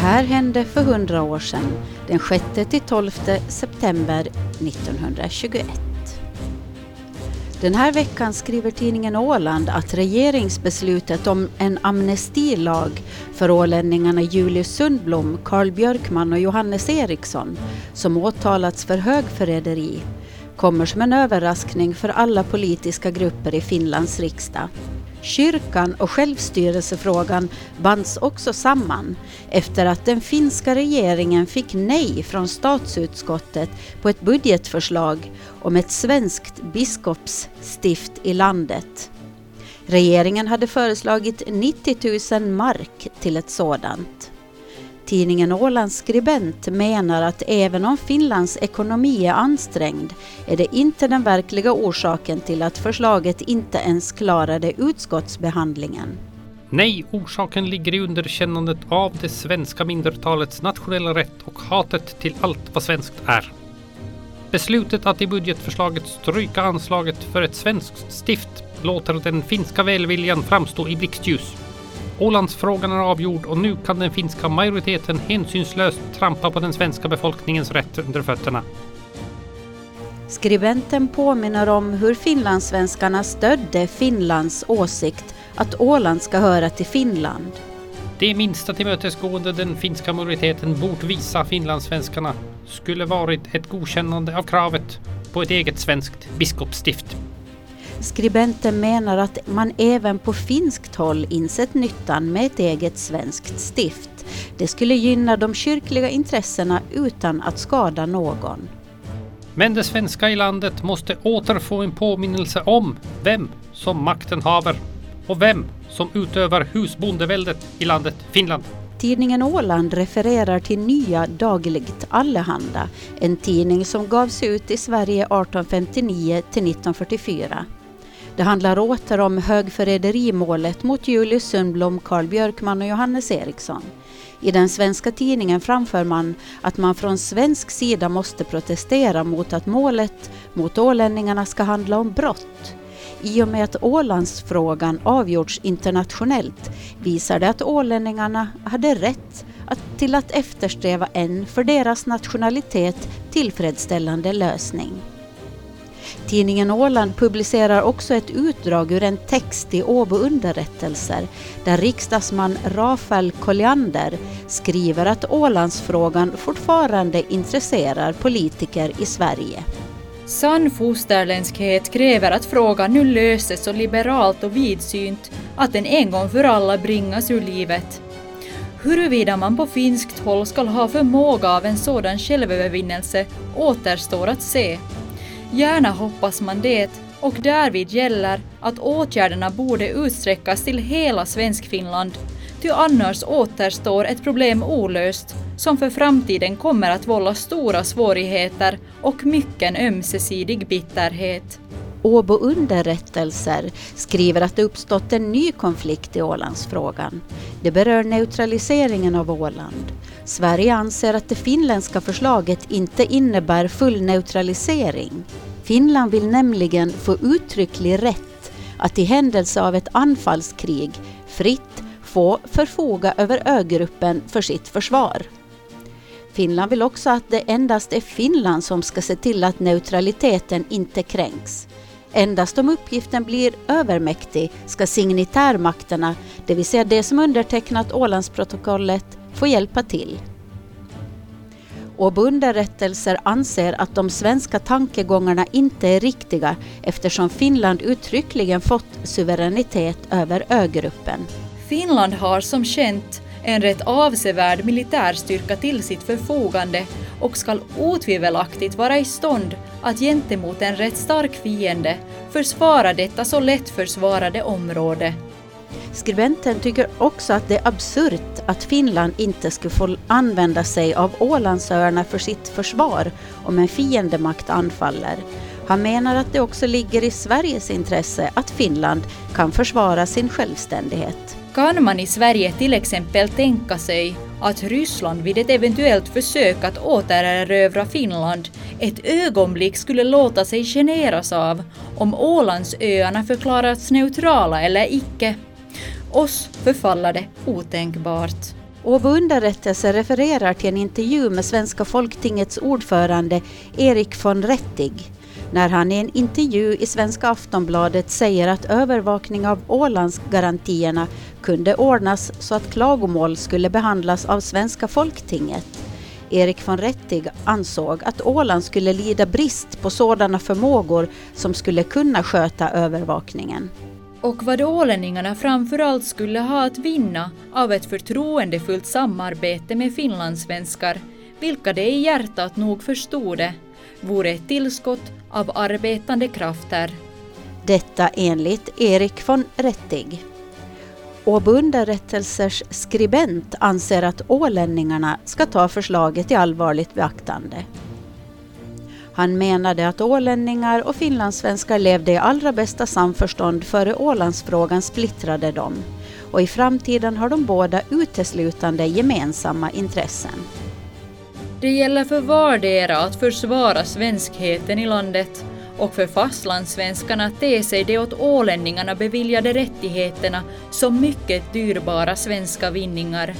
här hände för 100 år sedan, den 6-12 september 1921. Den här veckan skriver tidningen Åland att regeringsbeslutet om en amnestilag för ålänningarna Julius Sundblom, Carl Björkman och Johannes Eriksson, som åtalats för högförräderi, kommer som en överraskning för alla politiska grupper i Finlands riksdag. Kyrkan och självstyrelsefrågan bands också samman efter att den finska regeringen fick nej från statsutskottet på ett budgetförslag om ett svenskt biskopsstift i landet. Regeringen hade föreslagit 90 000 mark till ett sådant. Tidningen Ålands skribent menar att även om Finlands ekonomi är ansträngd är det inte den verkliga orsaken till att förslaget inte ens klarade utskottsbehandlingen. Nej, orsaken ligger i underkännandet av det svenska mindretalets nationella rätt och hatet till allt vad svenskt är. Beslutet att i budgetförslaget stryka anslaget för ett svenskt stift låter den finska välviljan framstå i blixtljus. Ålandsfrågan är avgjord och nu kan den finska majoriteten hänsynslöst trampa på den svenska befolkningens rätt under fötterna. Skribenten påminner om hur finlandssvenskarna stödde Finlands åsikt att Åland ska höra till Finland. Det minsta tillmötesgående den finska majoriteten bort visa finlandssvenskarna skulle varit ett godkännande av kravet på ett eget svenskt biskopsstift. Skribenten menar att man även på finskt håll insett nyttan med ett eget svenskt stift. Det skulle gynna de kyrkliga intressena utan att skada någon. Men det svenska i landet måste åter få en påminnelse om vem som makten haver och vem som utövar husbondeväldet i landet Finland. Tidningen Åland refererar till Nya Dagligt Allehanda, en tidning som gavs ut i Sverige 1859 till 1944. Det handlar åter om högförräderimålet mot Julius Sundblom, Carl Björkman och Johannes Eriksson. I den svenska tidningen framför man att man från svensk sida måste protestera mot att målet mot ålänningarna ska handla om brott. I och med att Ålandsfrågan avgjorts internationellt visar det att ålänningarna hade rätt att, till att eftersträva en för deras nationalitet tillfredsställande lösning. Tidningen Åland publicerar också ett utdrag ur en text i Åbo underrättelser där riksdagsman Rafael Colliander skriver att Ålandsfrågan fortfarande intresserar politiker i Sverige. Sann fosterländskhet kräver att frågan nu löses så liberalt och vidsynt att den en gång för alla bringas ur livet. Huruvida man på finskt håll skall ha förmåga av en sådan självövervinnelse återstår att se. Gärna hoppas man det och därvid gäller att åtgärderna borde utsträckas till hela Svenskfinland, ty annars återstår ett problem olöst som för framtiden kommer att vålla stora svårigheter och mycken ömsesidig bitterhet. Åbo underrättelser skriver att det uppstått en ny konflikt i Ålandsfrågan. Det berör neutraliseringen av Åland. Sverige anser att det finländska förslaget inte innebär full neutralisering. Finland vill nämligen få uttrycklig rätt att i händelse av ett anfallskrig fritt få förfoga över ögruppen för sitt försvar. Finland vill också att det endast är Finland som ska se till att neutraliteten inte kränks. Endast om uppgiften blir övermäktig ska signitärmakterna, det vill säga de som undertecknat Ålandsprotokollet, få hjälpa till. Åbo underrättelser anser att de svenska tankegångarna inte är riktiga eftersom Finland uttryckligen fått suveränitet över ögruppen. Finland har som känt en rätt avsevärd militärstyrka till sitt förfogande och skall otvivelaktigt vara i stånd att gentemot en rätt stark fiende försvara detta så lätt försvarade område. Skribenten tycker också att det är absurt att Finland inte skulle få använda sig av Ålandsöarna för sitt försvar om en fiendemakt anfaller. Han menar att det också ligger i Sveriges intresse att Finland kan försvara sin självständighet. Kan man i Sverige till exempel tänka sig att Ryssland vid ett eventuellt försök att återerövra Finland ett ögonblick skulle låta sig generas av om Ålandsöarna förklarats neutrala eller icke? Oss förfaller det otänkbart. Åbo underrättelse refererar till en intervju med Svenska folktingets ordförande Erik von Rettig när han i en intervju i Svenska Aftonbladet säger att övervakning av Ålandsgarantierna kunde ordnas så att klagomål skulle behandlas av Svenska folktinget. Erik von Rettig ansåg att Åland skulle lida brist på sådana förmågor som skulle kunna sköta övervakningen. Och vad ålänningarna framförallt skulle ha att vinna av ett förtroendefullt samarbete med finlandssvenskar, vilka de i hjärtat nog förstod vore ett tillskott av arbetande krafter. Detta enligt Erik von Rettig. Åbo underrättelsers skribent anser att ålänningarna ska ta förslaget i allvarligt beaktande. Han menade att ålänningar och finlandssvenskar levde i allra bästa samförstånd före Ålandsfrågan splittrade dem och i framtiden har de båda uteslutande gemensamma intressen. Det gäller för vardera att försvara svenskheten i landet och för fastlandssvenskarna att te sig de åt ålänningarna beviljade rättigheterna som mycket dyrbara svenska vinningar,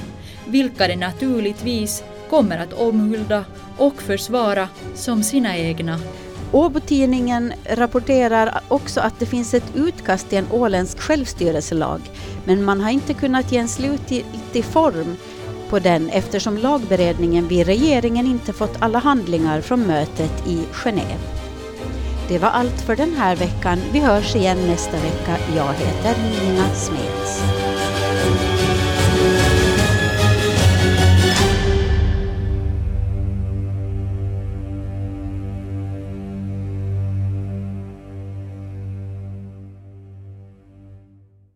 vilka de naturligtvis kommer att omhulda och försvara som sina egna. Åbo-tidningen rapporterar också att det finns ett utkast till en åländsk självstyrelselag, men man har inte kunnat ge en slutgiltig form på den eftersom lagberedningen vid regeringen inte fått alla handlingar från mötet i Genève. Det var allt för den här veckan. Vi hörs igen nästa vecka. Jag heter Nina Smeds.